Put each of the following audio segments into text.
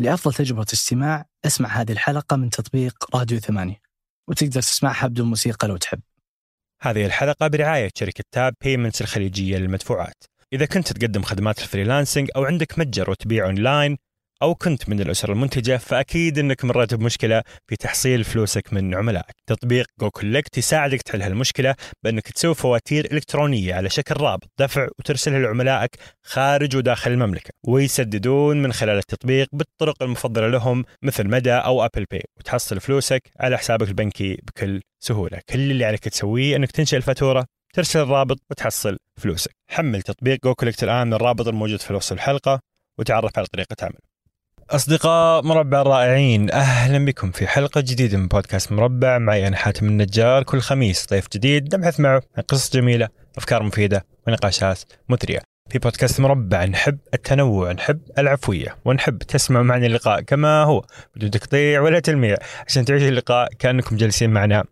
لأفضل تجربة استماع أسمع هذه الحلقة من تطبيق راديو ثمانية وتقدر تسمعها بدون موسيقى لو تحب. هذه الحلقة برعاية شركة Tap Payments الخليجية للمدفوعات. إذا كنت تقدم خدمات ال freelancing أو عندك متجر وتبيع أونلاين أو كنت من الأسر المنتجة فأكيد أنك مريت بمشكلة في تحصيل فلوسك من عملائك تطبيق goCollect يساعدك تحل هالمشكلة بأنك تسوي فواتير إلكترونية على شكل رابط دفع وترسلها لعملائك خارج وداخل المملكة ويسددون من خلال التطبيق بالطرق المفضلة لهم مثل مدى أو Apple Pay وتحصل فلوسك على حسابك البنكي بكل سهولة. كل اللي عليك تسويه أنك تنشئ الفاتورة ترسل الرابط وتحصل فلوسك. حمل تطبيق goCollect الآن من الرابط الموجود في وصف الحلقة وتعرف على طريقة عمله أصدقاء مربع الرائعين أهلا بكم في حلقة جديدة من بودكاست مربع. معي أنا حاتم النجار كل خميس ضيف جديد نبحث معه عن قصص جميلة أفكار مفيدة ونقاشات مثرية. في بودكاست مربع نحب التنوع نحب العفوية ونحب تسمع معنا اللقاء كما هو بدون تقطيع ولا تلميع. عشان تعيشوا اللقاء كأنكم جالسين معنا.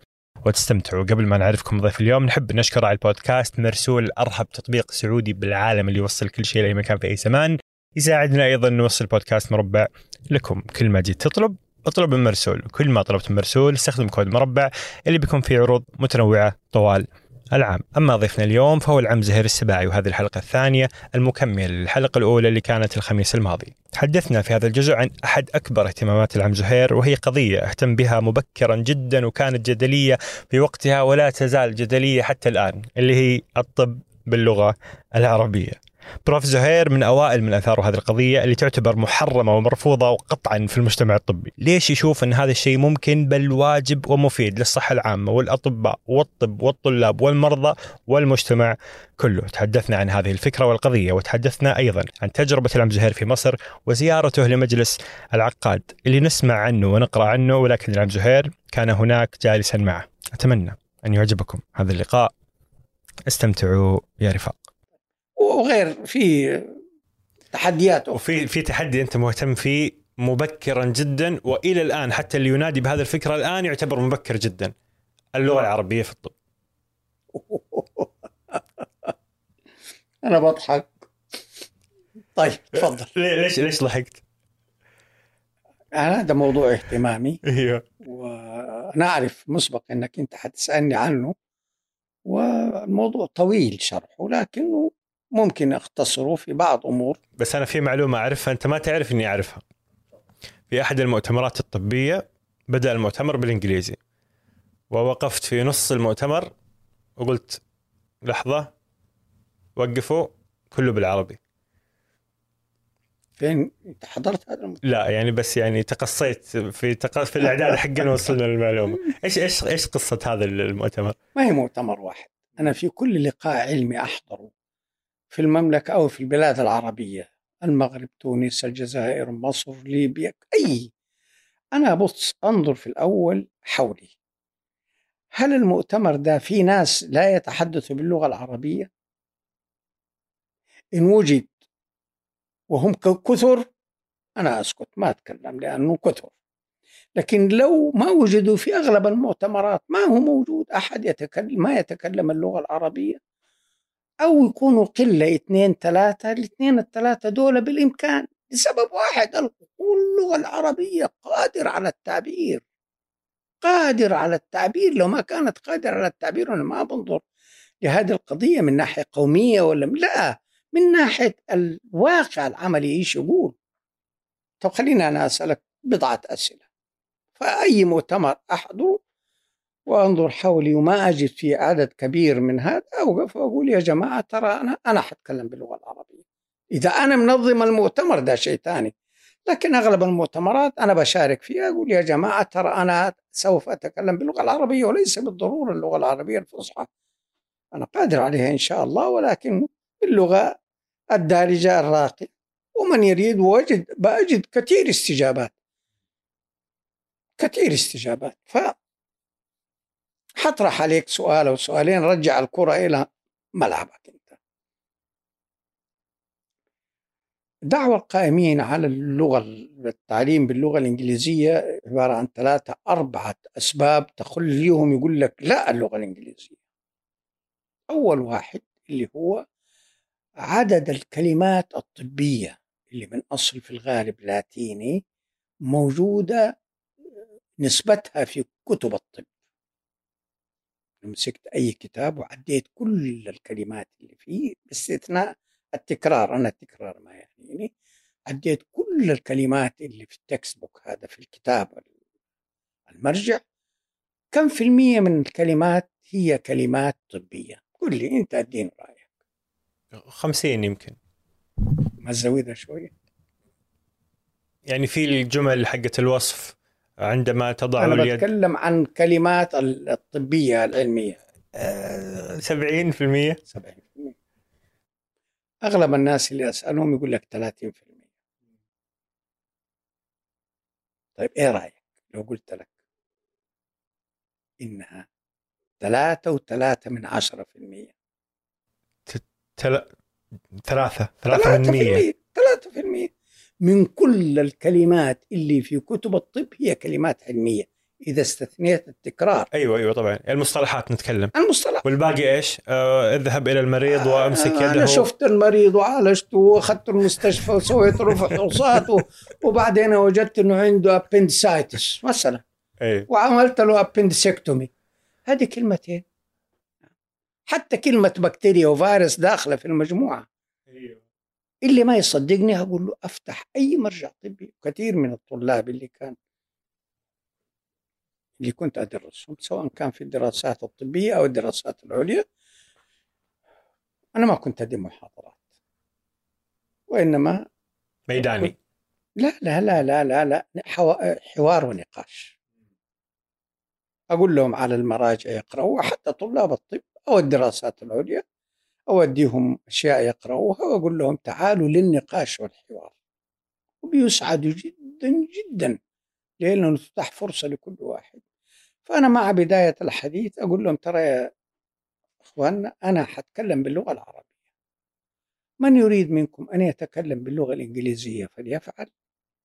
وتستمتعوا. قبل ما نعرفكم ضيف اليوم نحب نشكر على البودكاست مرسول أرهب تطبيق سعودي بالعالم اللي يوصل كل شيء لأي مكان في أي زمان. يساعدنا أيضا نوصل بودكاست مربع لكم. كل ما جيت تطلب اطلب من مرسول. كل ما طلبت من مرسول استخدم كود مربع اللي بيكون فيه عروض متنوعة طوال العام. أما ضيفنا اليوم فهو العم زهير السباعي وهذه الحلقة الثانية المكملة للحلقة الأولى اللي كانت الخميس الماضي. تحدثنا في هذا الجزء عن أحد أكبر اهتمامات العم زهير وهي قضية أهتم بها مبكرا جدا وكانت جدلية في وقتها ولا تزال جدلية حتى الآن اللي هي الطب باللغة العربية. بروف زهير من أوائل من اثاره هذه القضية اللي تعتبر محرمة ومرفوضة وقطعا في المجتمع الطبي، ليش يشوف إن هذا الشيء ممكن بل واجب ومفيد للصحة العامة والأطباء والطب والطلاب والمرضى والمجتمع كله، تحدثنا عن هذه الفكرة والقضية وتحدثنا أيضا عن تجربة العم زهير في مصر وزيارته لمجلس العقاد اللي نسمع عنه ونقرأ عنه ولكن العم زهير كان هناك جالسا معه، أتمنى أن يعجبكم هذا اللقاء. استمتعوا يا رفاق. وغير في تحديات وفي في تحدي أنت مهتم فيه مبكرا جدا وإلى الآن حتى اللي ينادي بهذه الفكرة الآن يعتبر مبكر جدا اللغة العربية في الطب. أنا بضحك. طيب تفضل. ليش ليش ضحكت؟ أنا هذا موضوع اهتمامي. أيوه. وأنا أعرف مسبق إنك أنت حتسألني عنه والموضوع طويل شرحه لكنه ممكن أختصره في بعض أمور. بس أنا في معلومة أعرفها أنت ما تعرف إني أعرفها. في أحد المؤتمرات الطبية بدأ المؤتمر بالإنجليزي. ووقفت في نص المؤتمر وقلت لحظة وقفوا كله بالعربي. فين؟ أنت حضرت هذا المؤتمر؟ لا يعني بس يعني تقصيت في تق... في الإعداد حقنا وصلنا للمعلومة. إيش إيش إيش قصة هذا المؤتمر؟ ما هي مؤتمر واحد. أنا في كل لقاء علمي أحضره. في المملكة أو في البلاد العربية المغرب تونس الجزائر مصر ليبيا أي. أنا أبص أنظر في الأول حولي. هل المؤتمر ده في ناس لا يتحدثوا باللغة العربية؟ إن وجد وهم كثر أنا أسكت ما أتكلم لأنه كثر. لكن لو ما وجدوا في أغلب المؤتمرات ما هو موجود أحد يتكلم ما يتكلم اللغة العربية؟ أو يكونوا قلة اثنين ثلاثة الاثنين الثلاثة دول بالإمكان لسبب واحد اللغة العربية قادر على التعبير. قادر على التعبير. لو ما كانت قادرة على التعبير أنا ما بنظر لهذه القضية من ناحية قومية ولا لا من ناحية الواقع العملي. إيش يقول؟ طب خليني أنا أسألك بضعة أسئلة. فأي مؤتمر أحضره وانظر حولي وما أجد في عدد كبير من هذا أوقف وأقول يا جماعة ترى أنا أنا حتكلم باللغة العربية. إذا أنا منظم المؤتمر ده شيء ثاني. لكن أغلب المؤتمرات أنا بشارك فيها أقول يا جماعة ترى أنا سوف أتكلم باللغة العربية وليس بالضرورة اللغة العربية الفصحى. أنا قادر عليها إن شاء الله ولكن باللغة الدارجة الراقية ومن يريد وجد بجد كثير استجابات. كثير استجابات ف حطرح عليك سؤال أو سؤالين رجع الكرة إلى ملعبك أنت. دعوة القائمين على اللغة التعليم باللغة الإنجليزية عبارة عن ثلاثة أربعة أسباب تخليهم يقول لك لا اللغة الإنجليزية. أول واحد اللي هو عدد الكلمات الطبية اللي من أصل في الغالب لاتيني موجودة نسبتها في كتب الطب. مسكت أي كتاب وعديت كل الكلمات اللي فيه باستثناء التكرار أنا التكرار ما يعنيني عديت كل الكلمات اللي في التكست بوك هذا في الكتاب المرجع. كم في المية من الكلمات هي كلمات طبية؟ قل لي أنت أديني رأيك. 50 يمكن. ما تزودها شوية؟ يعني في الجمل حقت الوصف. عندما تضع أنا اليد بتكلم عن كلمات الطبية العلمية. آه، 70% 70% أغلب الناس اللي أسألهم يقول لك 30% طيب إيه رأيك لو قلت لك إنها ثلاثة وثلاثة من عشرة في المية؟ تل... ثلاثة ثلاثة من مية. ثلاثة في المية. من كل الكلمات اللي في كتب الطب هي كلمات علمية إذا استثنيت التكرار. أيوه أيوه طبعا. المصطلحات نتكلم. المصطلح. والباقي إيش؟ آه اذهب إلى المريض وأمسك آه، يده. أنا شفت المريض وعالجته وأخذته المستشفى وسويت له فحوصات وبعدين وجدت إنه عنده ابندسايتس مثلا. إيه وعملت له ابندسكتومي هذه كلمتين. حتى كلمة بكتيريا وفيروس داخلة في المجموعة. اللي ما يصدقني هقول له أفتح أي مرجع طبي. كثير من الطلاب اللي كان اللي كنت أدرسهم سواء كان في الدراسات الطبية أو الدراسات العليا أنا ما كنت ادي محاضرات. وإنما ميداني. لا لا لا لا لا لا حوا- حوار ونقاش. أقول لهم على المراجع يقرأوا حتى طلاب الطب أو الدراسات العليا أوديهم أشياء يقرأوها وأقول لهم تعالوا للنقاش والحوار. وبيسعدوا جدا جدا لأنه تفتح فرصة لكل واحد. فأنا مع بداية الحديث أقول لهم ترى يا إخواننا أنا حتكلم باللغة العربية. من يريد منكم أن يتكلم باللغة الإنجليزية فليفعل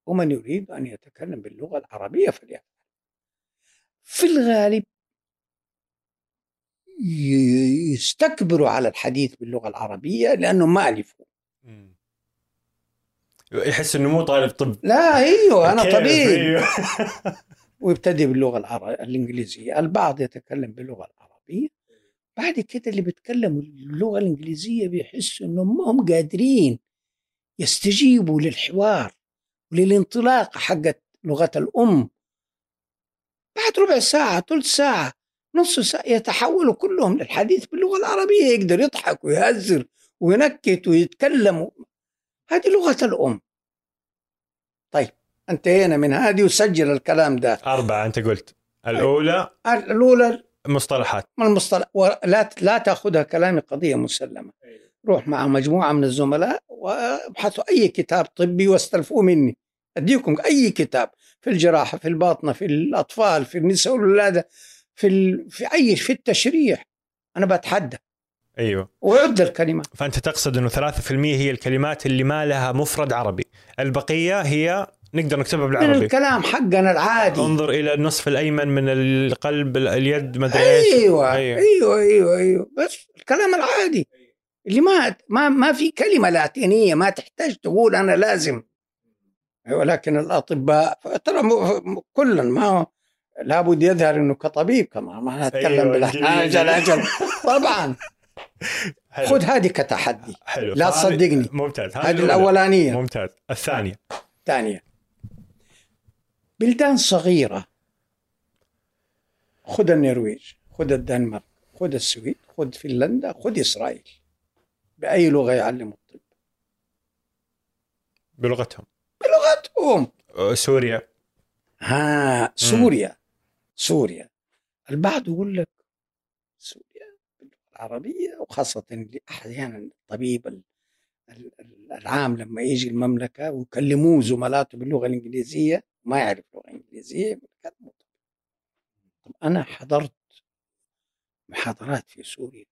ومن يريد أن يتكلم باللغة العربية فليفعل. في الغالب يستكبروا على الحديث باللغة العربية لأنه ما ألفوا. يحس إنه مو طالب طب. لا أيوه أنا؟ طبيب. أيوه. ويبتدي باللغة العربية الإنجليزية، البعض يتكلم باللغة العربية. بعد كده اللي بيتكلموا اللغة الإنجليزية بيحسوا إنهم ما هم قادرين يستجيبوا للحوار وللانطلاقه حقت لغة الأم. بعد ربع ساعة ثلث ساعة نص ساعة يتحولوا كلهم للحديث باللغة العربية يقدر يضحك ويهزر وينكت ويتكلم. هذه لغة الأم. طيب انتهينا من هذه وسجل الكلام ده. أربعة أنت قلت. الأولى؟ الأولى مصطلحات المصطلح ولا لا تأخذها كلامي قضية مسلمة. روح مع مجموعة من الزملاء وابحثوا أي كتاب طبي واستلفوه مني. أديكم أي كتاب في الجراحة في الباطنة في الأطفال في النساء والولادة. في ال... في أي في التشريح. أنا بتحدى. أيوه. وعد الكلمات. فأنت تقصد أنه 3% هي الكلمات اللي ما لها مفرد عربي. البقية هي نقدر نكتبها من بالعربي. الكلام حقنا العادي. انظر إلى النصف الأيمن من القلب اليد ما أدري إيش. أيوه. أيوه. أيوه أيوه أيوه. بس الكلام العادي. اللي ما ما ما في كلمة لاتينية ما تحتاج تقول أنا لازم. ولكن الأطباء ترى كلا ما لابد يظهر إنه كطبيب كمان ما نتكلم أيوة. أجل أجل طبعا. حلو. خذ هذه كتحدي. حلو. لا تصدقني. ممتاز. هذه. الأولانية. ممتاز. الثانية. الثانية بلدان صغيرة. خذ النرويج خذ الدنمارك خذ السويد خذ فنلندا خذ إسرائيل. بأي لغة يعلموا الطب؟ بلغتهم. بلغتهم. أه، سوريا. ها سوريا. سوريا. البعض يقول لك سوريا وخاصة اللي أحيانا الطبيب ال- ال- ال- العام لما يجي المملكة ويكلموه زملاته باللغة الإنجليزية ما يعرف طبيب. طب أنا حضرت محاضرات في سوريا.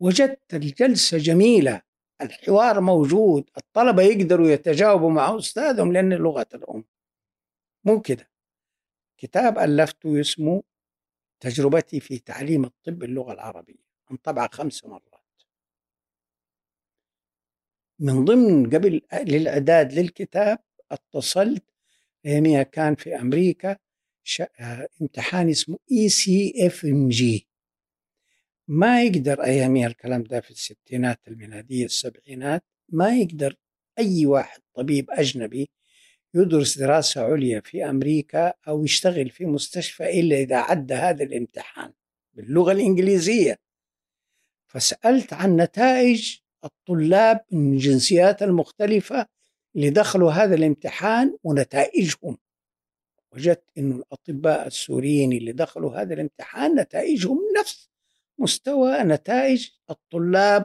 وجدت الجلسة جميلة الحوار موجود الطلبة يقدروا يتجاوبوا مع أستاذهم لأن لغة الأم. مو كده؟ كتاب ألفته اسمه تجربتي في تعليم الطب باللغة العربية انطبع خمس مرات من ضمن قبل للإعداد للكتاب اتصلت اياميها كان في. آه، امتحان اسمه اي سي اف ام جي ما يقدر اياميها الكلام ده في الستينات الميلادية السبعينات ما يقدر أي واحد طبيب أجنبي يدرس دراسة عليا في أمريكا أو يشتغل في مستشفى إلا إذا عدى هذا الامتحان باللغة الإنجليزية. فسألت عن نتائج الطلاب من الجنسيات المختلفة اللي دخلوا هذا الامتحان ونتائجهم. وجدت انه الأطباء السوريين اللي دخلوا هذا الامتحان نتائجهم نفس مستوى نتائج الطلاب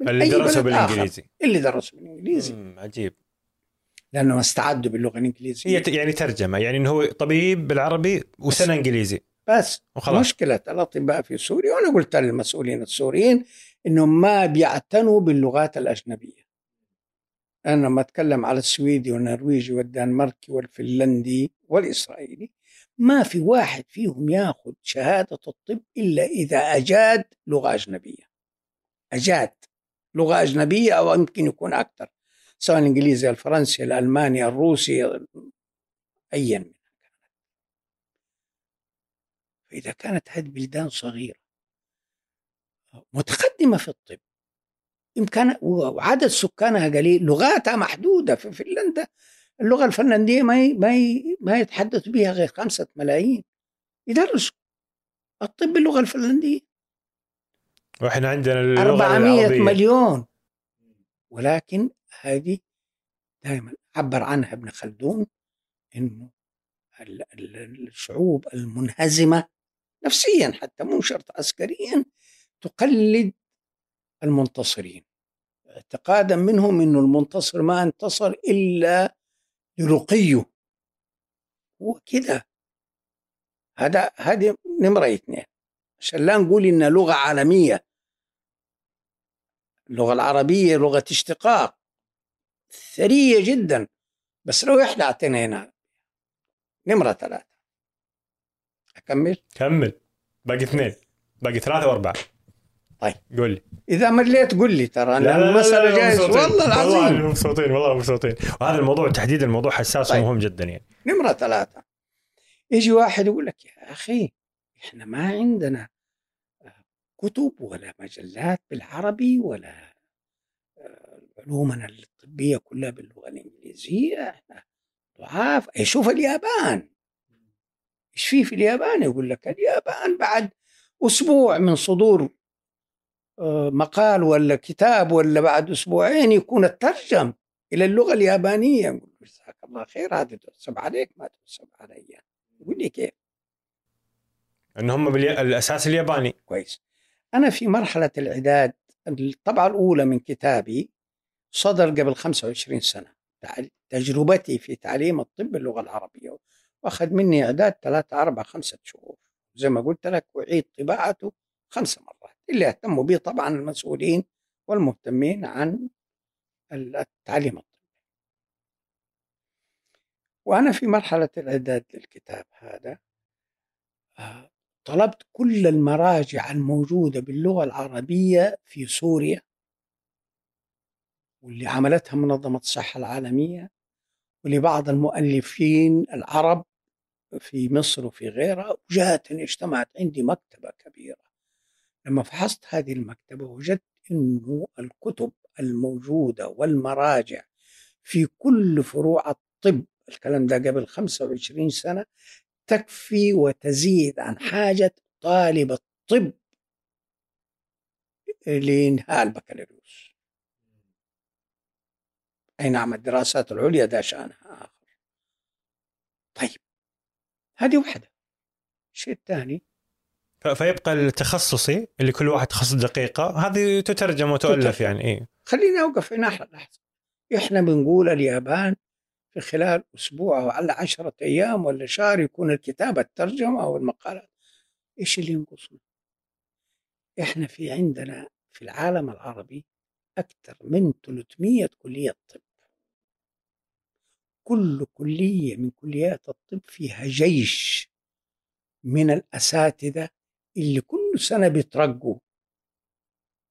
من اللي درسوا. بالإنجليزي. اللي درسوا بالإنجليزي. عجيب. لانهم استعدوا باللغة الإنجليزية. هي يعني ترجمة يعني إنه هو طبيب بالعربي وسنة إنجليزي. بس وخلاص. مشكلة الأطباء في سوريا وأنا قلت للمسؤولين السوريين إنهم ما بيعتنوا باللغات الأجنبية. أنا لما أتكلم على السويدي والنرويجي والدنماركي والفنلندي والإسرائيلي. ما في واحد فيهم ياخذ شهادة الطب إلا إذا أجاد لغة أجنبية. أجاد لغة أجنبية أو يمكن يكون أكثر. سواء الإنجليزي الفرنسي الألماني الروسي ايا من فإذا كانت هذه بلدان صغيرة متقدمة في الطب إمكان وعدد سكانها قليل لغاتها محدودة في فنلندا اللغة الفنلندية ما ي... ما ي... ما يتحدث بها غير خمسة ملايين. يدرسوا الطب باللغة الفنلندية. وإحنا عندنا اللغة 400 العربية. مليون. ولكن هذه دائما عبر عنها ابن خلدون إنه ال- ال- الشعوب المنهزمة نفسيا حتى مو شرط عسكريا تقلد المنتصرين. اعتقادا منهم إنه المنتصر ما انتصر إلا لرقيه. هو كده هذا هذه نمرة اثنين. عشان لا نقول إنها لغة عالمية. اللغة العربية لغة اشتقاق. ثرية جدا. بس لو إحنا اعتنينا نمرة ثلاثة. أكمل؟ كمل. باقي اثنين. باقي ثلاثة وأربعة. طيب. قول لي. إذا مليت قل لي ترى. لا، المساله جايز. والله العظيم. مبسوطين والله مبسوطين. وهذا الموضوع تحديد الموضوع حساس طيب. ومهم جدا يعني. نمرة ثلاثة. يجي واحد يقول لك يا أخي إحنا ما عندنا كتب ولا مجلات بالعربي ولا علومنا الطبية كلها باللغة الإنجليزية إحنا ضعاف. أي شوف اليابان. إيش في في اليابان يقول لك اليابان بعد أسبوع من صدور آه، مقال ولا كتاب ولا بعد أسبوعين يكون الترجم إلى اللغة اليابانية. نقول له جزاك الله خير هذا تحسب عليك ما تحسب علي. يقول لي كيف؟ إن هم بالي... الأساس الياباني. كويس. أنا في مرحلة الإعداد الطبعة الأولى من كتابي صدر قبل 25 سنة. تجربتي في تعليم الطب باللغة العربية. وأخذ مني إعداد ثلاثة أربعة خمسة شهور. زي ما قلت لك أعيد طباعته خمس مرات. اللي اهتموا به طبعا المسؤولين والمهتمين عن التعليم الطبي وأنا في مرحلة الإعداد للكتاب هذا آه، طلبت كل المراجع الموجودة باللغة العربية في سوريا. واللي عملتها منظمة الصحة العالمية ولبعض المؤلفين العرب في مصر وفي غيرها وجاءتني اجتمعت عندي مكتبة كبيرة. لما فحصت هذه المكتبة وجدت أنه الكتب الموجودة والمراجع في كل فروع الطب الكلام ده قبل 25 سنة تكفي وتزيد عن حاجة طالب الطب لإنهاء البكالوريوس. أي نعم الدراسات العليا ده شأنها آخر. طيب هذه واحدة الشيء الثاني. فيبقى التخصصي اللي كل واحد تخصص دقيقة هذه تترجم وتؤلف. يعني إيه. خليني أوقف هنا لحظة. إحنا بنقول اليابان في خلال أسبوع أو على عشرة أيام ولا شهر يكون الكتاب الترجمة أو المقالات. إيش اللي ينقصنا؟ إحنا في عندنا في العالم العربي أكثر من 300 كلية طب. كل كلية من كليات الطب فيها جيش من الأساتذة اللي كل سنة بيترقوا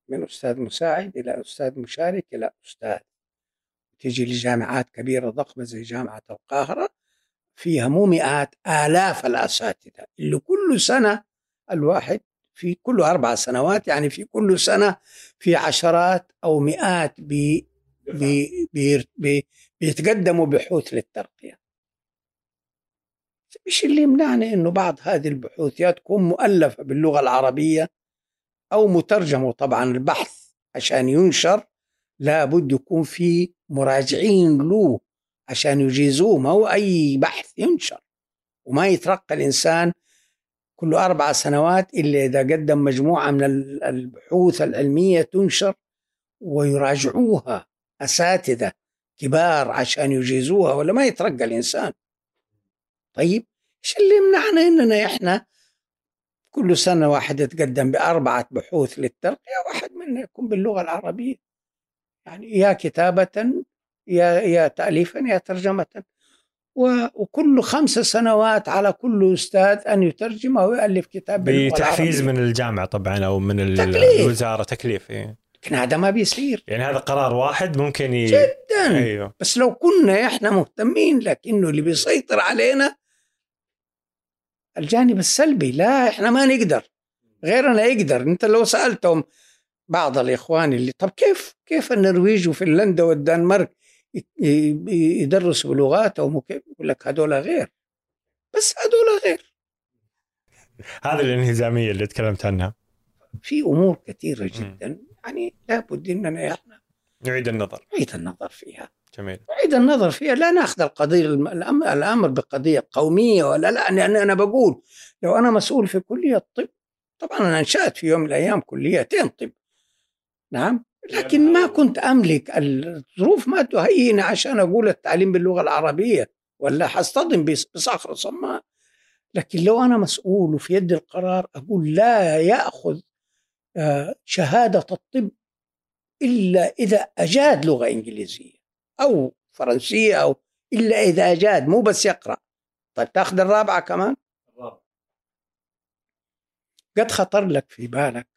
من أستاذ مساعد إلى أستاذ مشارك إلى أستاذ. تيجي لجامعات كبيرة ضخمة زي جامعة القاهرة فيها مو مئات آلاف الأساتذة اللي كل سنة الواحد في كل أربع سنوات يعني في كل سنة في عشرات أو مئات بي بي بي بي بيتقدموا بحوث للترقية. إيش اللي يمنعنا إنه بعض هذه البحوث يا تكون مؤلفة باللغة العربية أو مترجمة. طبعا البحث عشان ينشر لابد يكون في مراجعين له عشان يجيزوه. ما هو أي بحث ينشر وما يترقى الإنسان كل أربع سنوات إلا إذا قدم مجموعة من البحوث العلمية تنشر ويراجعوها أساتذة. كبار عشان يجيزوها ولا ما يترقى الإنسان طيب إيش اللي يمنعنا إننا إحنا كل سنة واحد يتقدم بأربعة بحوث للترقية واحد منها يكون باللغة العربية يعني يا كتابة يا يا تأليفا يا ترجمة وكل خمس سنوات على كل أستاذ أن يترجم أو يؤلف كتاب بتحفيز من الجامعة طبعا أو من تكليف. الوزارة تكليف إيه. لكن هذا ما بيصير. يعني هذا قرار واحد ممكن ي... جدا. أيوه. بس لو كنا إحنا مهتمين لكنه اللي بيسيطر علينا الجانب السلبي لا إحنا ما نقدر. غيرنا يقدر. أنت لو سألتهم بعض الإخوان اللي طب كيف كيف النرويج وفنلندا والدنمارك يدرسوا بلغاتهم وكيف؟ يقول لك هذول غير. بس هذول غير. هذه الانهزامية اللي تكلمت عنها. في أمور كثيرة جدا. يعني لابد اننا إحنا نعيد النظر. نعيد النظر فيها. جميل. نعيد النظر فيها. لا نأخذ القضية الأمر بقضية قومية ولا لا. لأن أنا بقول لو أنا مسؤول في كلية طب طبعا أنا أنشأت في يوم من الأيام كليتين طب. نعم؟ لكن ما كنت أملك. الظروف ما تهيئني عشان أقول التعليم باللغة العربية ولا حصطدم بصخره صماء. لكن لو أنا مسؤول وفي يد القرار أقول لا يأخذ شهادة الطب إلا إذا أجاد لغة إنجليزية أو فرنسية أو إلا إذا أجاد مو بس يقرأ. طيب تاخذ الرابعة كمان؟ قد خطر لك في بالك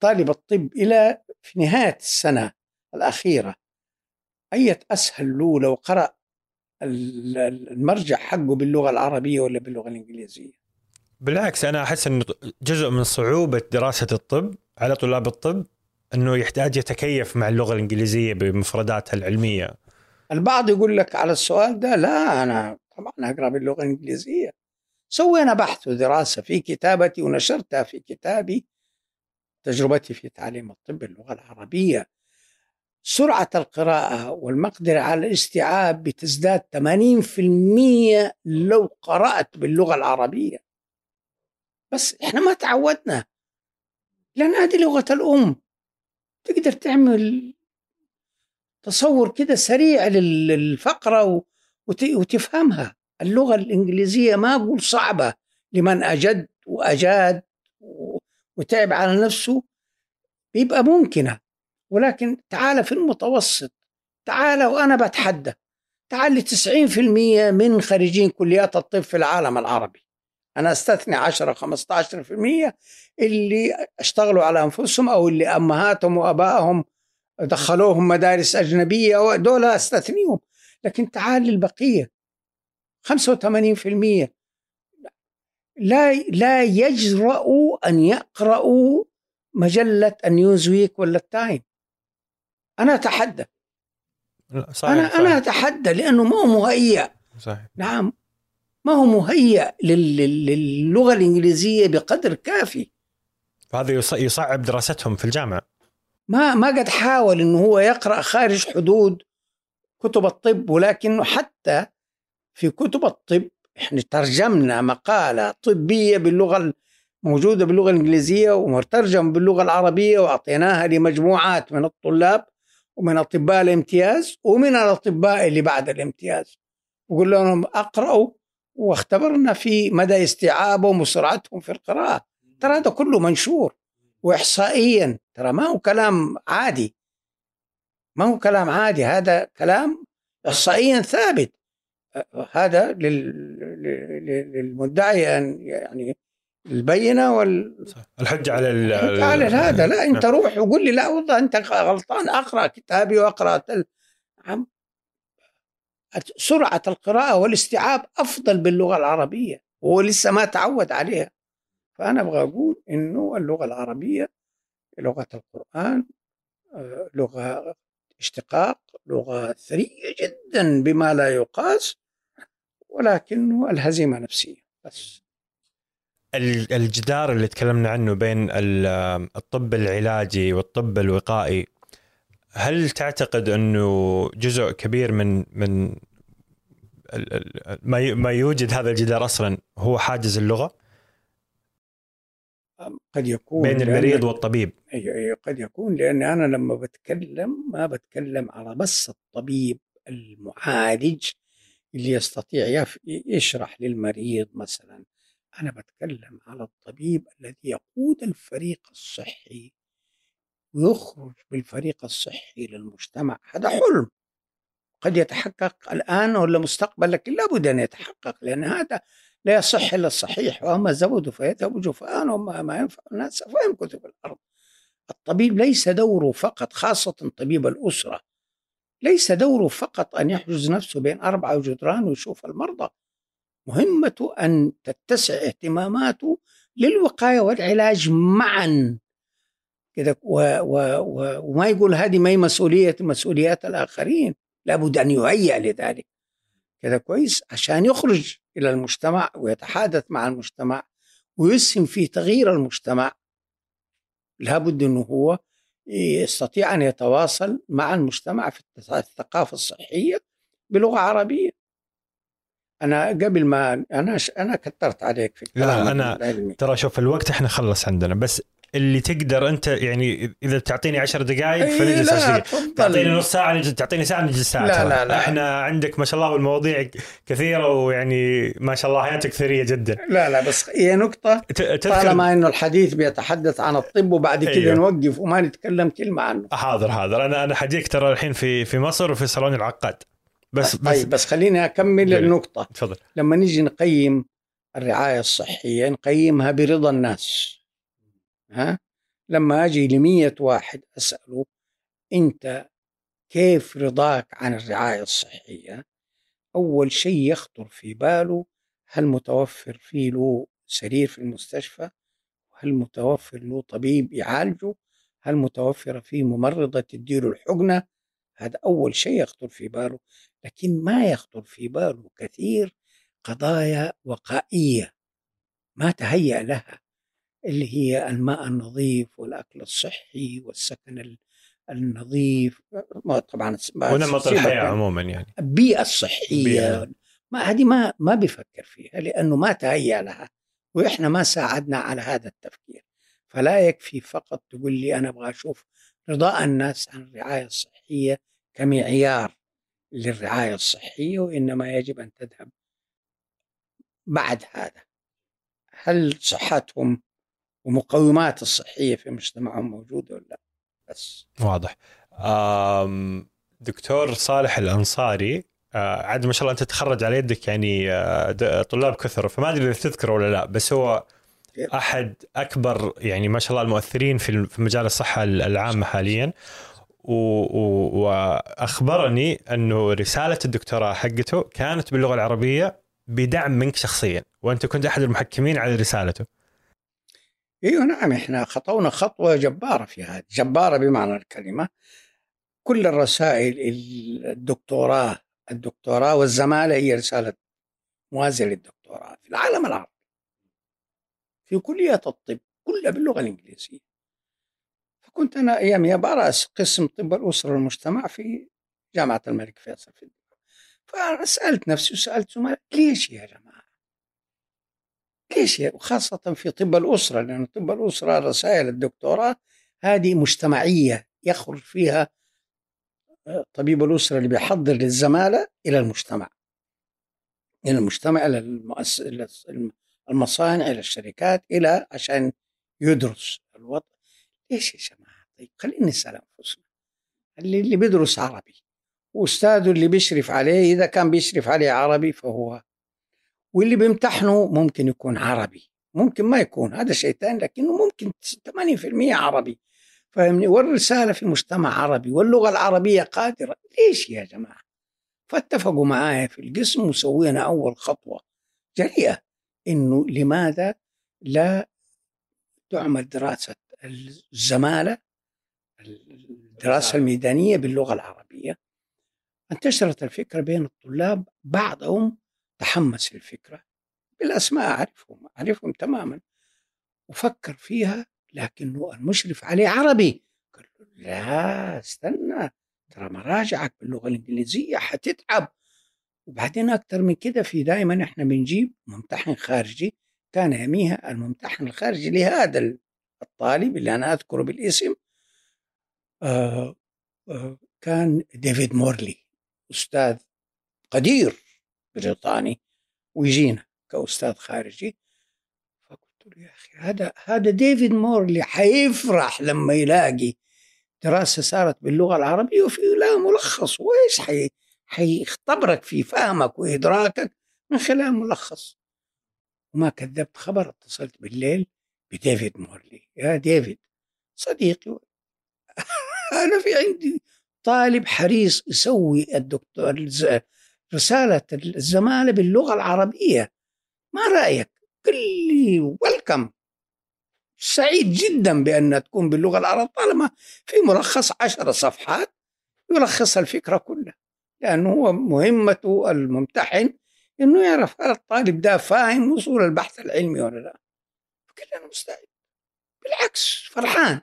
طالب الطب إلى في نهاية السنة الأخيرة أية أسهل له لو قرا المرجع حقه باللغة العربية ولا باللغة الإنجليزية؟ بالعكس أنا أحس انه جزء من صعوبة دراسة الطب على طلاب الطب إنه يحتاج يتكيف مع اللغة الإنجليزية بمفرداتها العلمية. البعض يقول لك على السؤال ده لا أنا طبعا أقرأ باللغة الإنجليزية. سوينا بحث ودراسة في كتابتي ونشرتها في كتابي تجربتي في تعليم الطب باللغة العربية. سرعة القراءة والمقدرة على الاستيعاب بتزداد 80% لو قرأت باللغة العربية. بس إحنا ما تعودنا. لأن هذه لغة الأم. تقدر تعمل تصور كده سريع للفقرة وتفهمها. اللغة الإنجليزية ما أقول صعبة. لمن أجد وأجاد وتعب على نفسه بيبقى ممكنة. ولكن تعال في المتوسط. تعال وأنا بتحدى. تعال ل 90% من خريجين كليات الطب في العالم العربي. أنا أستثني 10 15% اللي اشتغلوا على أنفسهم أو اللي أمهاتهم وأبائهم دخلوهم مدارس أجنبية دول أستثنيهم. لكن تعال للبقية. 85% لا لا يجرؤوا أن يقرأوا مجلة ال Newsweek ولا ال Time. أنا أتحدى. صحيح أنا صحيح. أنا أتحدى لأنه ما هو مهيأ. صحيح. نعم. ما هو مهيأ للغة الإنجليزية بقدر كافي. فهذا يصعب دراستهم في الجامعة. ما ما قد حاول إنه هو يقرأ خارج حدود كتب الطب ولكنه حتى في كتب الطب إحنا ترجمنا مقالة طبية باللغة موجودة باللغة الإنجليزية ومترجم باللغة العربية وأعطيناها لمجموعات من الطلاب ومن أطباء الامتياز ومن الأطباء اللي بعد الامتياز. وقلنا لهم اقرأوا واختبرنا في مدى استيعابهم وسرعتهم في القراءة. ترى هذا كله منشور. وإحصائيا ترى ما هو كلام عادي. ما هو كلام عادي هذا كلام إحصائيا ثابت. هذا للمدعي أن يعني البينة وال الحجة على الحجة على هذا. لا أنت نعم. روح وقول لي لا والله أنت غلطان أقرأ كتابي وأقرأ تل... سرعة القراءة والاستيعاب أفضل باللغة العربية وهو لسه ما تعود عليها. فأنا أبغى أقول إنه اللغة العربية لغة القرآن آه، لغة اشتقاق لغة ثرية جدا بما لا يقاس ولكنه الهزيمة نفسية بس. الجدار اللي تكلمنا عنه بين الطب العلاجي والطب الوقائي هل تعتقد أنه جزء كبير من من ما يوجد هذا الجدار أصلا هو حاجز اللغة؟ قد يكون بين المريض والطبيب. أي قد يكون لأن أنا لما بتكلم ما بتكلم على بس الطبيب المعالج اللي يستطيع يشرح للمريض مثلا. أنا بتكلم على الطبيب الذي يقود الفريق الصحي. ويخرج بالفريق الصحي للمجتمع. هذا حلم. قد يتحقق الآن ولا مستقبل لكن لابد أن يتحقق لأن هذا لا يصح إلا الصحيح. وأما الزبد فيذهب جفاء وما ما ينفع الناس فيمكث في الأرض. الطبيب ليس دوره فقط خاصة طبيب الأسرة ليس دوره فقط أن يحجز نفسه بين أربعة جدران ويشوف المرضى. مهمته أن تتسع اهتماماته للوقاية والعلاج معا. كده و و و وما يقول هذه ما هي مسؤولية مسؤوليات الآخرين لابد أن يهيأ لذلك. كده كويس؟ عشان يخرج إلى المجتمع ويتحادث مع المجتمع ويسهم في تغيير المجتمع لابد أنه هو يستطيع أن يتواصل مع المجتمع في الثقافة الصحية بلغة عربية. أنا قبل ما أنا أنا كثرت عليك في لا أنا ترى شوف الوقت إحنا خلص عندنا بس اللي تقدر أنت يعني إذا تعطيني 10 دقائق أي فنجلس لا، 10 دقائق. تعطيني نص ساعة نجلس تعطيني ساعة نجلس ساعة لا،. لا، لا. إحنا عندك ما شاء الله والمواضيع كثيرة ويعني ما شاء الله حياتك ثرية جدا لا لا بس هي تذكر طالما إنه الحديث بيتحدث عن الطب وبعد كده أيوه. نوقف وما نتكلم كلمة عنه حاضر حاضر أنا أنا حجيك ترى الحين في في مصر وفي صالون العقاد بس بس طيب بس خليني أكمل قولي. النقطة تفضل لما نيجي نقيم الرعاية الصحية نقيمها برضا الناس ها؟ لما أجي لمية واحد أسأله أنت كيف رضاك عن الرعاية الصحية؟ أول شيء يخطر في باله هل متوفر فيه له سرير في المستشفى؟ هل متوفر له طبيب يعالجه؟ هل متوفرة فيه ممرضة تديله الحقنة؟ هذا أول شيء يخطر في باله. لكن ما يخطر في باله كثير قضايا وقائية ما تهيأ لها. اللي هي الماء النظيف والأكل الصحي والسكن ال- النظيف طبعا ونمط الحياة من عموما يعني. البيئة الصحية بيئة. ما هذه ما ما بيفكر فيها لأنه ما تهيأ لها وإحنا ما ساعدنا على هذا التفكير. فلا يكفي فقط تقول لي أنا أبغى أشوف رضاء الناس عن الرعاية الصحية كمعيار للرعاية الصحية وإنما يجب أن تذهب بعد هذا. هل صحتهم ومقومات الصحية في مجتمعهم موجودة ولا لا؟ بس. واضح. دكتور صالح الأنصاري آه، عاد ما شاء الله أنت تخرج على يدك يعني آه، طلاب كثر فما أدري إذا تذكره ولا لا بس هو أحد أكبر يعني ما شاء الله المؤثرين في مجال الصحة العامة حاليا. وأخبرني أنه رسالة الدكتوراه حقته كانت باللغة العربية بدعم منك شخصيا وأنت كنت أحد المحكمين على رسالته. أيوه نعم إحنا خطونا خطوة جبارة في هذا جبارة بمعنى الكلمة. كل الرسائل الدكتوراه الدكتوراه والزمالة هي رسالة موازية للدكتوراه في العالم العربي. في كلية الطب كلها باللغة الإنجليزية. فكنت أنا ايامها براس قسم طب الأسرة والمجتمع في جامعة الملك فيصل في الدماغ فانا سالت نفسي وسألت زملائي ليش يا جماعة؟ ليش يا وخاصة في طب الأسرة لأن طب الأسرة رسائل الدكتوراه هذه مجتمعية يخرج فيها طبيب الأسرة اللي بيحضر للزمالة إلى المجتمع. إلى المجتمع إلى المؤس... المصانع إلى الشركات إلى عشان يدرس الوضع ليش يا جماعة؟ طيب خلينا نسأل أنفسنا. اللي, اللي بيدرس عربي وأستاذه اللي بيشرف عليه إذا كان بيشرف عليه عربي فهو واللي بيمتحنه ممكن يكون عربي ممكن ما يكون هذا شيطان لكنه ممكن 80% عربي. فاهمني؟ والرسالة في مجتمع عربي واللغة العربية قادرة. ليش يا جماعة؟ فاتفقوا معايا في القسم وسوينا أول خطوة جريئة. إنه لماذا لا تعمل دراسة الزمالة الدراسة الميدانية باللغة العربية؟ انتشرت الفكرة بين الطلاب بعضهم تحمس للفكرة بالأسماء أعرفهم أعرفهم تماما. وفكر فيها لكنه المشرف عليه عربي. قال له لا استنى ترى مراجعك باللغة الإنجليزية حتتعب. وبعدين أكثر من كده في دائما إحنا بنجيب ممتحن خارجي كان يميها الممتحن الخارجي لهذا الطالب اللي أنا أذكره بالاسم. آه آه كان ديفيد مورلي أستاذ قدير. بريطاني ويجينا كأستاذ خارجي. فقلت له يا أخي هذا هذا ديفيد مورلي حيفرح لما يلاقي دراسة صارت باللغة العربية وفي لها ملخص. وإيش حي حيختبرك في فهمك وإدراكك من خلال ملخص. وما كذبت خبر اتصلت بالليل بديفيد مورلي يا ديفيد صديقي أنا في عندي طالب حريص يسوي الدكتور رسالة الزمالة باللغة العربية. ما رأيك؟ قال لي ويلكم سعيد جدا بأن تكون باللغة العربية طالما في ملخص عشر صفحات يلخص الفكرة كلها لأنه هو مهمته الممتحن إنه يعرف هل الطالب ده فاهم وصول البحث العلمي ولا لا. فقال أنا مستعد. بالعكس فرحان.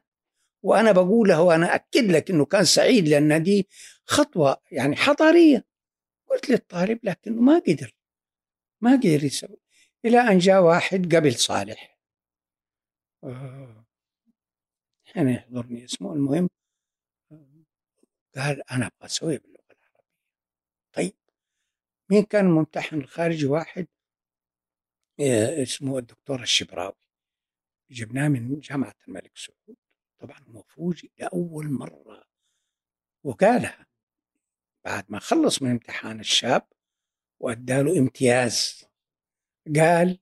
وأنا بقولها وأنا أكد لك إنه كان سعيد لأن دي خطوة يعني حضارية. قلت للطالب لكنه ما قدر ما قدر يسوي إلى أن جاء واحد قبل صالح. هنا يحضرني اسمه المهم قال أنا أبغى أسوي باللغة العربية. طيب مين كان الممتحن الخارجي واحد اسمه الدكتور الشبراوي. جبناه من جامعة الملك سعود. طبعا هو فوجئ لأول مرة. وقالها بعد ما خلص من امتحان الشاب وأداله امتياز. قال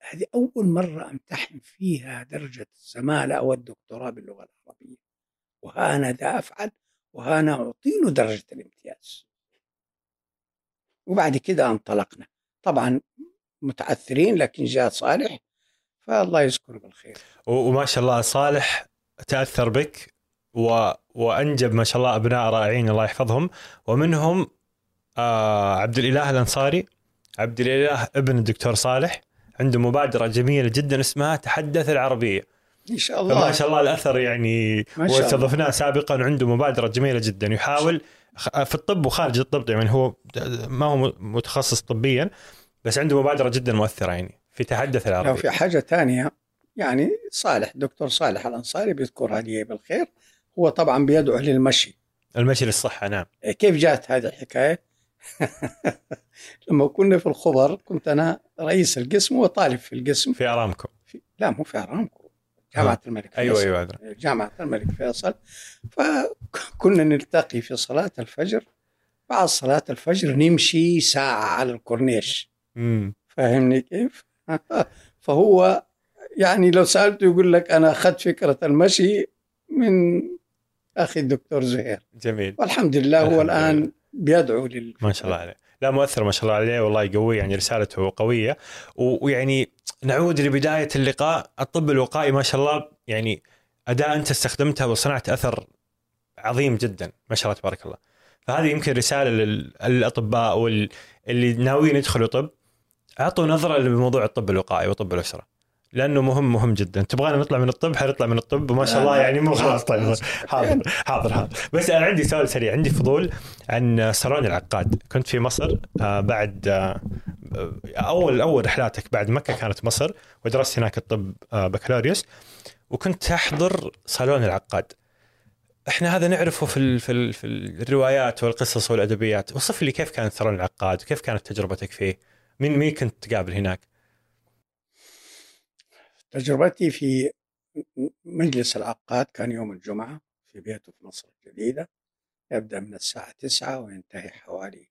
هذه أول مرة أمتحن فيها درجة الزمالة أو الدكتوراه باللغة العربية وها ذا أفعل وها أعطي له درجة الامتياز. وبعد كده انطلقنا. طبعا متعثرين لكن جاء صالح فالله يذكره بالخير. وما شاء الله صالح تأثر بك؟ و... وأنجب ما شاء الله أبناء رائعين الله يحفظهم. ومنهم آه عبد الاله الأنصاري. عبد الاله ابن الدكتور صالح. عنده مبادرة جميلة جدا اسمها تحدث العربية. ان شاء الله. ما شاء الله الأثر يعني واستضفناه سابقا. عنده مبادرة جميلة جدا. يحاول في الطب وخارج الطب يعني هو ما هو متخصص طبيا بس عنده مبادرة جدا مؤثرة يعني في تحدث العربي لو في حاجة ثانية يعني صالح دكتور صالح الأنصاري بيذكر هذه بالخير. هو طبعا بيدعو للمشي المشي. للصحة نعم. إيه، كيف جات هذه الحكاية؟ لما كنا في الخبر كنت أنا رئيس القسم وطالب في القسم. في أرامكو. في لا مو في أرامكو جامعة الملك أيوة فيصل. أيوة. أيوة جامعة الملك فيصل. فكنا نلتقي في صلاة الفجر. بعد صلاة الفجر نمشي ساعة على الكورنيش. فاهمني كيف؟ فهو يعني لو سألته يقول لك أنا أخذت فكرة المشي من أخي الدكتور زهير. جميل. والحمد لله هو الآن بيدعو لل ما شاء الله عليه. لا مؤثر ما شاء الله عليه والله يقوي يعني رسالته قوية. ويعني نعود لبداية اللقاء. الطب الوقائي ما شاء الله يعني أداة أنت استخدمتها وصنعت أثر عظيم جدا. ما شاء الله تبارك الله. فهذه يمكن رسالة للأطباء واللي ناويين يدخلوا طب. أعطوا نظرة لموضوع الطب الوقائي وطب الأسرة. لأنه مهم مهم جدا. تبغانا نطلع من الطب؟ حنطلع من الطب. وما شاء الله يعني مو خلاص. طيب حاضر حاضر حاضر. بس أنا عندي سؤال سريع. عندي فضول عن صالون العقاد. كنت في مصر آه، بعد آه، أول أول رحلاتك بعد مكة كانت مصر ودرست هناك الطب آه، بكالوريوس وكنت أحضر صالون العقاد. إحنا هذا نعرفه في في, في الروايات والقصص والأدبيات. وصف لي كيف كان صالون العقاد؟ وكيف كانت تجربتك فيه؟ مين مين كنت تقابل هناك؟ تجربتي في مجلس العقاد كان يوم الجمعة في بيته في مصر الجديدة. يبدأ من الساعة تسعة وينتهي حوالي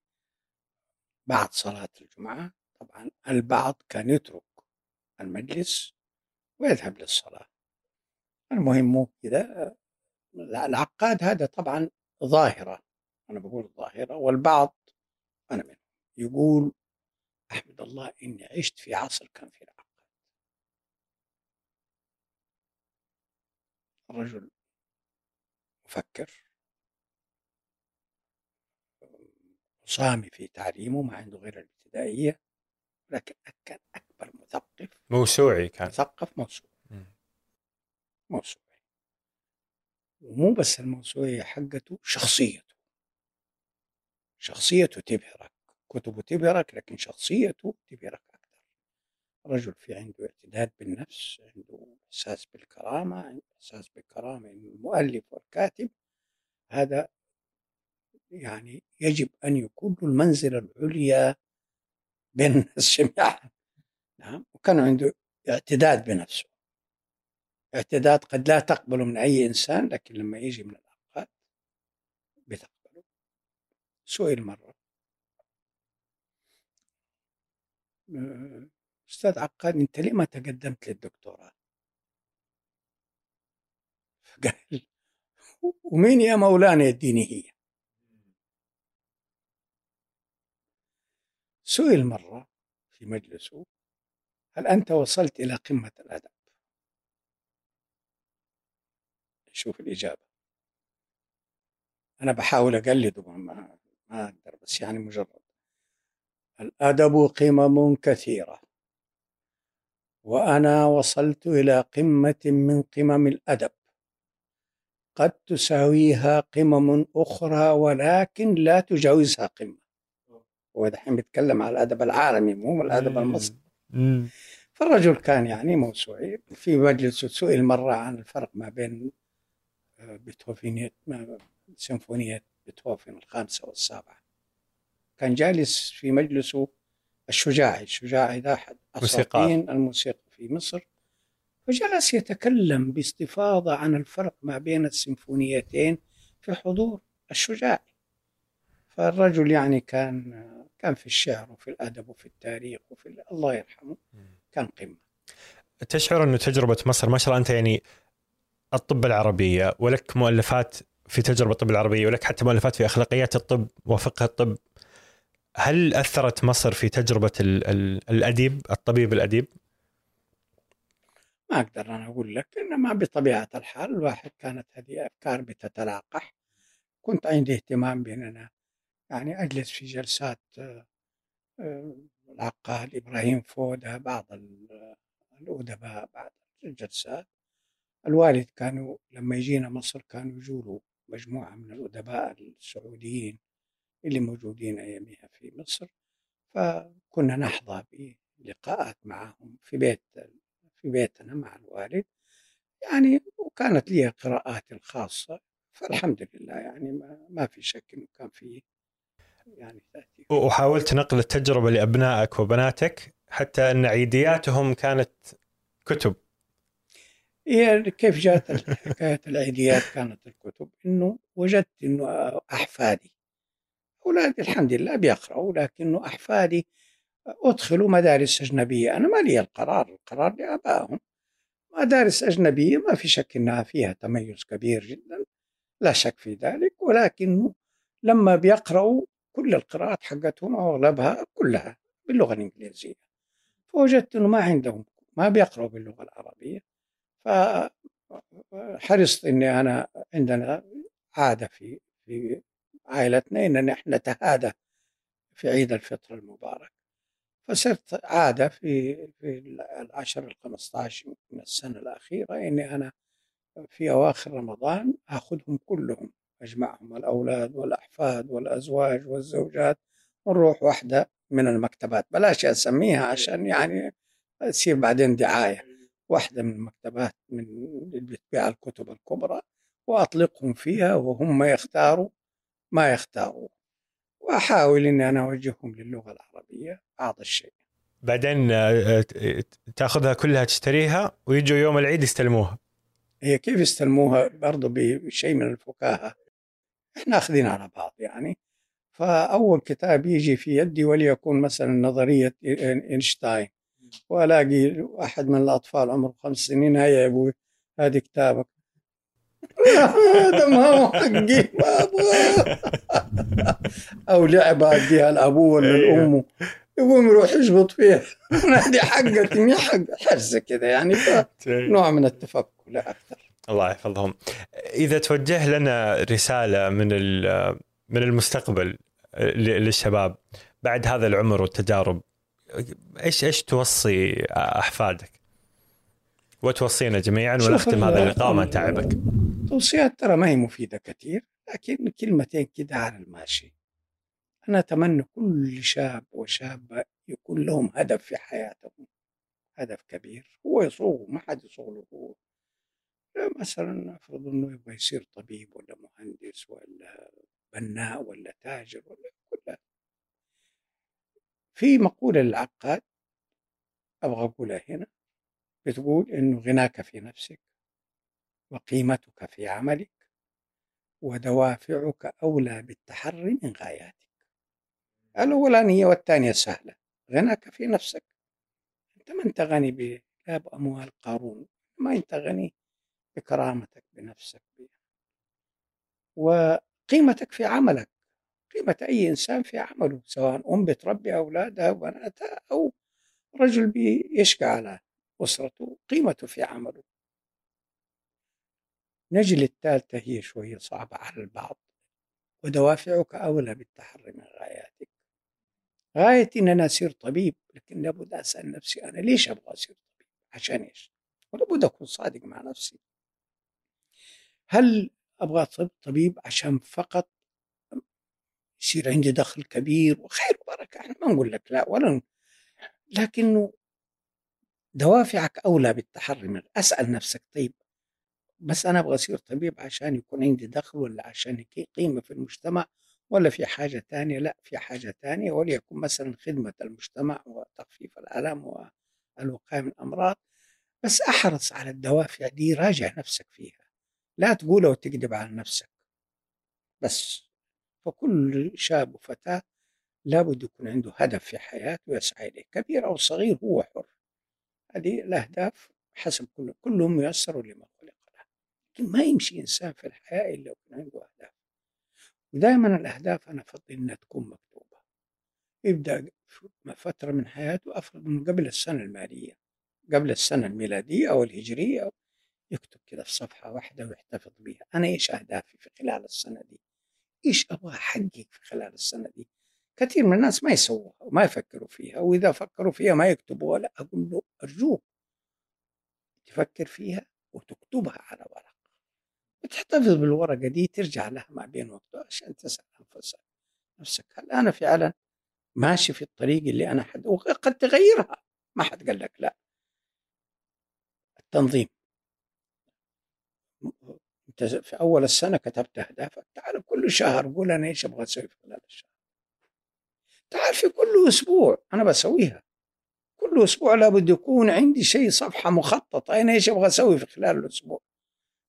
بعد صلاة الجمعة. طبعا البعض كان يترك المجلس ويذهب للصلاة. المهم مو كذا العقاد هذا طبعا ظاهرة أنا بقول ظاهرة والبعض أنا منهم. يقول أحمد الله إني عشت في عصر كان في العقاد رجل مفكر صامي في تعليمه ما عنده غير الابتدائية لكن كان أكبر مثقف. موسوعي كان. مثقف موسوعي. موسوعي. ومو بس الموسوعية حقته شخصيته. شخصيته تبهرك. كتبه تبهرك لكن شخصيته تبهرك. رجل في عنده اعتداد بالنفس عنده إحساس بالكرامة عنده إحساس بالكرامة المؤلف والكاتب هذا يعني يجب أن يكون المنزلة العليا بين الناس جميعا. نعم وكان عنده اعتداد بنفسه. اعتداد قد لا تقبله من أي إنسان لكن لما يجي من الأوقات بتقبله. سئل مرة. أستاذ عقاد أنت ليه ما تقدمت للدكتوراه؟ قال ومين يا مولانا يديني هي؟ سئل مرة في مجلسه هل أنت وصلت إلى قمة الأدب؟ شوف الإجابة أنا بحاول أقلده ما ما أقدر بس يعني مجرد الأدب قمم كثيرة وأنا وصلت إلى قمة من قمم الأدب. قد تساويها قمم أخرى ولكن لا تجاوزها قمة. هو دحين بيتكلم على الأدب العالمي مو الأدب المصري. فالرجل كان يعني موسوعي. في مجلس سئل مرة عن الفرق ما بين آه، بيتهوفينية سيمفونية بيتهوفن الخامسة والسابعة. كان جالس في مجلسه الشجاعي الشجاعي ده أحد. أساطين الموسيقى في مصر وجلس يتكلم باستفاضة عن الفرق ما بين السيمفونيتين في حضور الشجاعي. فالرجل يعني كان كان في الشعر وفي الأدب وفي التاريخ وفي ال- الله يرحمه كان قمة. تشعر انه تجربة مصر ما شاء الله أنت يعني الطب العربيه ولك مؤلفات في تجربة الطب العربيه ولك حتى مؤلفات في أخلاقيات الطب وفقه الطب. هل أثرت مصر في تجربة ال ال الأديب الطبيب الأديب؟ ما أقدر أنا أقول لك إنما بطبيعة الحال الواحد كانت هذه أفكار بتتلاقح. كنت عندي اهتمام بأن أنا يعني أجلس في جلسات آه، العقاد إبراهيم فودة بعض ال- الأدباء بعض الجلسات. الوالد كانوا لما يجينا مصر كانوا يجوا له مجموعة من الأدباء السعوديين. اللي موجودين أيامها في مصر فكنا نحظى بلقاءات معهم في بيت في بيتنا مع الوالد. يعني وكانت لي قراءاتي الخاصة فالحمد لله يعني ما, ما في شك إنه كان في يعني تأثير وحاولت نقل التجربة لأبنائك وبناتك حتى إن عيدياتهم كانت كتب. هي كيف جاءت حكاية العيديات كانت الكتب؟ إنه وجدت إنه أحفادي اولادي الحمد لله بيقرأوا لكنه أحفادي أدخلوا مدارس أجنبية. أنا ما لي القرار القرار لآبائهم. مدارس أجنبية ما في شك إنها فيها تميز كبير جدا لا شك في ذلك ولكنه لما بيقرأوا كل القراءات حقتهم أو أغلبها كلها باللغة الإنجليزية. فوجدت أنه ما عندهم ما بيقرأوا باللغة العربية. فحرصت أني أنا عندنا عادة في في عائلتنا أن نحن نتهادى في عيد الفطر المبارك. فصرت عادة في في العشر الخمسة عشر من السنة الأخيرة أني أنا في أواخر رمضان أخذهم كلهم أجمعهم الأولاد والأحفاد والأزواج والزوجات ونروح واحدة من المكتبات. بلاش أسميها عشان يعني تصير بعدين دعاية. واحدة من المكتبات من اللي بتبيع الكتب الكبرى وأطلقهم فيها وهم يختاروا ما يختاروا. وأحاول أني أنا أوجههم للغة العربية. بعض الشيء. بعدين آه، آه، تأخذها كلها تشتريها ويجوا يوم العيد يستلموها. هي كيف يستلموها؟ برضو بشيء من الفكاهة. إحنا أخذين على بعض يعني. فأول كتاب يجي في يدي وليكن مثلا نظرية إينشتاين. وألاقي واحد من الأطفال عمره خمس سنين هيا يا أبوي هذه كتابك هذا ما هو حقي ما أبغى. أو لعبة أديها لأبوه ولا أيوه. لأمه. يقوم يروح يشبط فيها. هذه حقتي مي حق حرزه كذا يعني نوع من التفكك لا أكثر. الله يحفظهم. إذا توجه لنا رسالة من من المستقبل للشباب بعد هذا العمر والتجارب إيش إيش توصي أحفادك؟ وتوصينا جميعا ونختم هذا اللقاء ما تعبك. توصيات ترى ما هي مفيدة كثير لكن كلمتين كده على الماشي. أنا أتمنى كل شاب وشابة يكون لهم هدف في حياتهم. هدف كبير هو يصوغ ما حد يصوغ هو. مثلا أفرض أنه يبغى يصير طبيب ولا مهندس ولا بناء ولا تاجر ولا كلها في مقولة للعقاد أبغى أقولها هنا بتقول إنه غناك في نفسك. وقيمتك في عملك ودوافعك أولى بالتحري من غاياتك. الأولانية والثانية سهلة غناك في نفسك. أنت ما أنت غني ب- لا بأموال قارون ما أنت غني بكرامتك بنفسك وقيمتك في عملك قيمة أي إنسان في عمله سواء أم بتربي أولادها وبناتها أو رجل بيشقى على أسرته قيمته في عمله. نجي للثالثة هي شوية صعبة على البعض ودوافعك أولى بالتحري من غاياتك. غايتي أن أنا أصير طبيب لكن لابد أسأل نفسي أنا ليش أبغى أصير طبيب؟ عشان إيش؟ ولابد أكون صادق مع نفسي. هل أبغى طب- طبيب عشان فقط يصير عندي دخل كبير وخير وبركة؟ إحنا ما نقول لك لا ولا لكنه دوافعك أولى بالتحري من أسأل نفسك طيب بس أنا أبغى أصير طبيب عشان يكون عندي دخل ولا عشان قيمة في المجتمع ولا في حاجة تانية؟ لا في حاجة تانية وليكن مثلا خدمة المجتمع وتخفيف الآلام والوقاية من الأمراض. بس أحرص على الدوافع دي راجع نفسك فيها. لا تقولها وتكذب على نفسك. بس. فكل شاب وفتاة لابد يكون عنده هدف في حياته يسعى إليه. كبير أو صغير هو حر. هذه الأهداف حسب كل كلهم ميسر لما لكن ما يمشي إنسان في الحياة إلا يكون عنده أهداف. ودائما الأهداف أنا أفضل إنها تكون مكتوبة. يبدأ في فترة من حياته أفرض من قبل السنة المالية قبل السنة الميلادية أو الهجرية أو يكتب كده في صفحة واحدة ويحتفظ بها أنا إيش أهدافي في خلال السنة دي؟ إيش أبغى أحقق في خلال السنة دي؟ كثير من الناس ما يسووها وما يفكروا فيها وإذا فكروا فيها ما يكتبوها لا أقول له أرجوك تفكر فيها وتكتبها على ورق. وتحتفظ بالورقة دي ترجع لها ما بين وقته عشان تسأل أنفسك نفسك هل أنا فعلا ماشي في الطريق اللي أنا حد وقد تغيرها؟ ما حد قال لك لا. التنظيم. أنت في أول السنة كتبت أهدافك. تعال كل شهر قول أنا إيش أبغى أسوي في خلال الشهر. تعال في كل أسبوع أنا بسويها. كل أسبوع لابد يكون عندي شيء صفحة مخططة أنا إيش أبغى أسوي في خلال الأسبوع.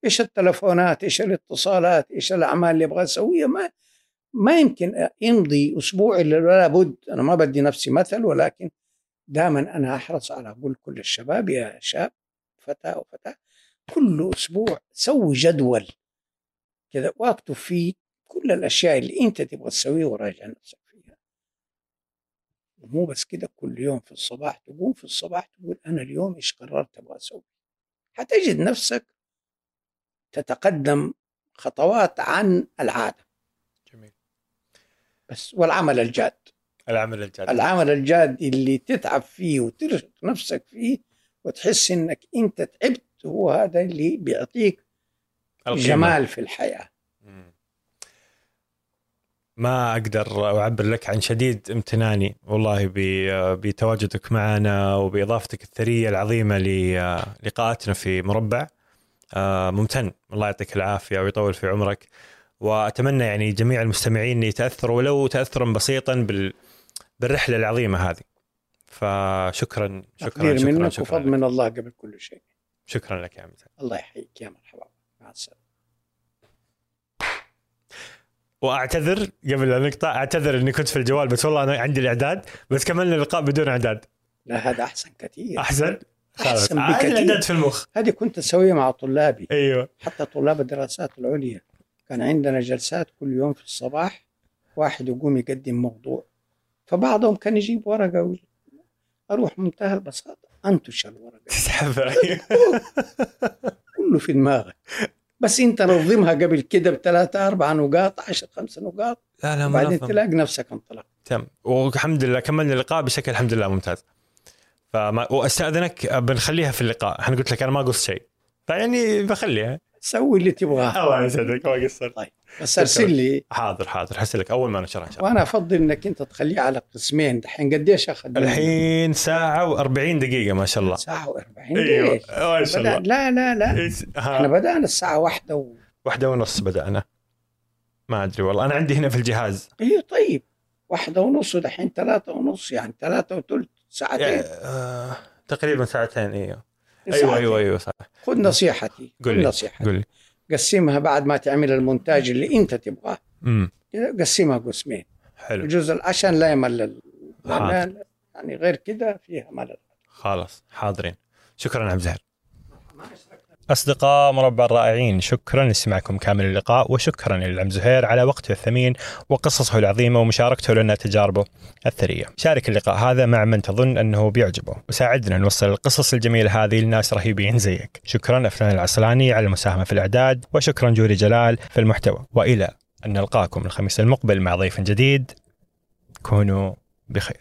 إيش التلفونات؟ إيش الاتصالات؟ إيش الأعمال اللي أبغى اسويها ما ما يمكن يمضي أسبوع إلا لابد. أنا ما بدي نفسي مثل ولكن دائما أنا أحرص على أقول كل الشباب يا شاب فتاة وفتاه كل أسبوع سوي جدول كذا واكتب فيه كل الأشياء اللي أنت تبغى تسويها وراجع نفسك فيها. ومو بس كده كل يوم في الصباح تقوم في الصباح تقول أنا اليوم إيش قررت أبغى أسوي؟ حتجد نفسك تتقدم خطوات عن العادة. جميل. بس والعمل الجاد. العمل الجاد. العمل الجاد اللي تتعب فيه وترهق نفسك فيه وتحس إنك أنت تعبت هو هذا اللي بيعطيك القيمة. جمال في الحياة. ما أقدر أعبر لك عن شديد امتناني والله بتواجدك معنا وبإضافتك الثرية العظيمة للقاءاتنا في مربع. ممتن. الله يعطيك العافية ويطول في عمرك. وأتمنى يعني جميع المستمعين يتأثروا ولو تأثرا بسيطا بال بالرحلة العظيمة هذه. فشكرا شكرا شكرا منك شكرا, وفضل لك. من الله قبل كل شيء. شكرا لك يا عمي الله يحييك. يا مرحبا. مع السلامة. وأعتذر قبل ان نقطع. أعتذر إني كنت في الجوال بس والله أنا عندي الإعداد بس كملنا اللقاء بدون إعداد. لا هذا أحسن كثير. أحسن؟ عاد بكثير. الاعداد في المخ. هذه كنت أسويها مع طلابي. أيوه. حتى طلاب الدراسات العليا. كان عندنا جلسات كل يوم في الصباح واحد يقوم يقدم موضوع. فبعضهم كان يجيب ورقة وي- أروح منتهى البساطة أنتش الورقة. تسحبها كله في دماغك. بس أنت نظمها قبل كده بثلاثة أربعة نقاط عشر خمسة نقاط لا لا وبعدين منظم تلاقي نفسك انطلق تم والحمد لله كملنا اللقاء بشكل الحمد لله ممتاز. فما وأستأذنك بنخليها في اللقاء. أنا قلت لك أنا ما قصت شيء. فيعني بخليها. سوي اللي تبغاه. الله يسعدك ما قصرت. بس أرسل لي. حاضر حاضر. حرسل لك أول ما نشرها ان شاء الله وأنا أفضل إنك أنت تخليه على قسمين. دحين قديش أخذ؟ الحين ساعة و40 دقيقة ما شاء الله. ساعة و40 أيوه ليش؟ ما شاء. الله. لا لا لا. إحنا ها. بدأنا الساعة واحدة و... واحدة ونص بدأنا. ما أدري والله. أنا عندي هنا في الجهاز. إيه طيب. واحدة ونص ودحين ثلاثة ونص يعني ثلاثة وثلث. ساعتين. يعني آه تقريبا ساعتين أيوه أيوه ساعتين. أيوه أيوه صح. خذ نصيحتي قل نصيحتي. قل قسمها بعد ما تعمل المونتاج اللي أنت تبغاه. امم قسمها قسمين. حلو. الجزء عشان لا يمل يعني غير كده فيها ملل. خلاص حاضرين. شكرا عبد الزهر. أصدقاء مربع الرائعين شكرا لاستماعكم كامل اللقاء وشكرا للعم زهير على وقته الثمين وقصصه العظيمة ومشاركته لنا تجاربه الثرية. شارك اللقاء هذا مع من تظن أنه بيعجبه وساعدنا نوصل القصص الجميلة هذه لناس رهيبين زيك. شكرا أفنان العسلاني على المساهمة في الإعداد وشكرا جوري جلال في المحتوى. وإلى أن نلقاكم الخميس المقبل مع ضيف جديد كونوا بخير.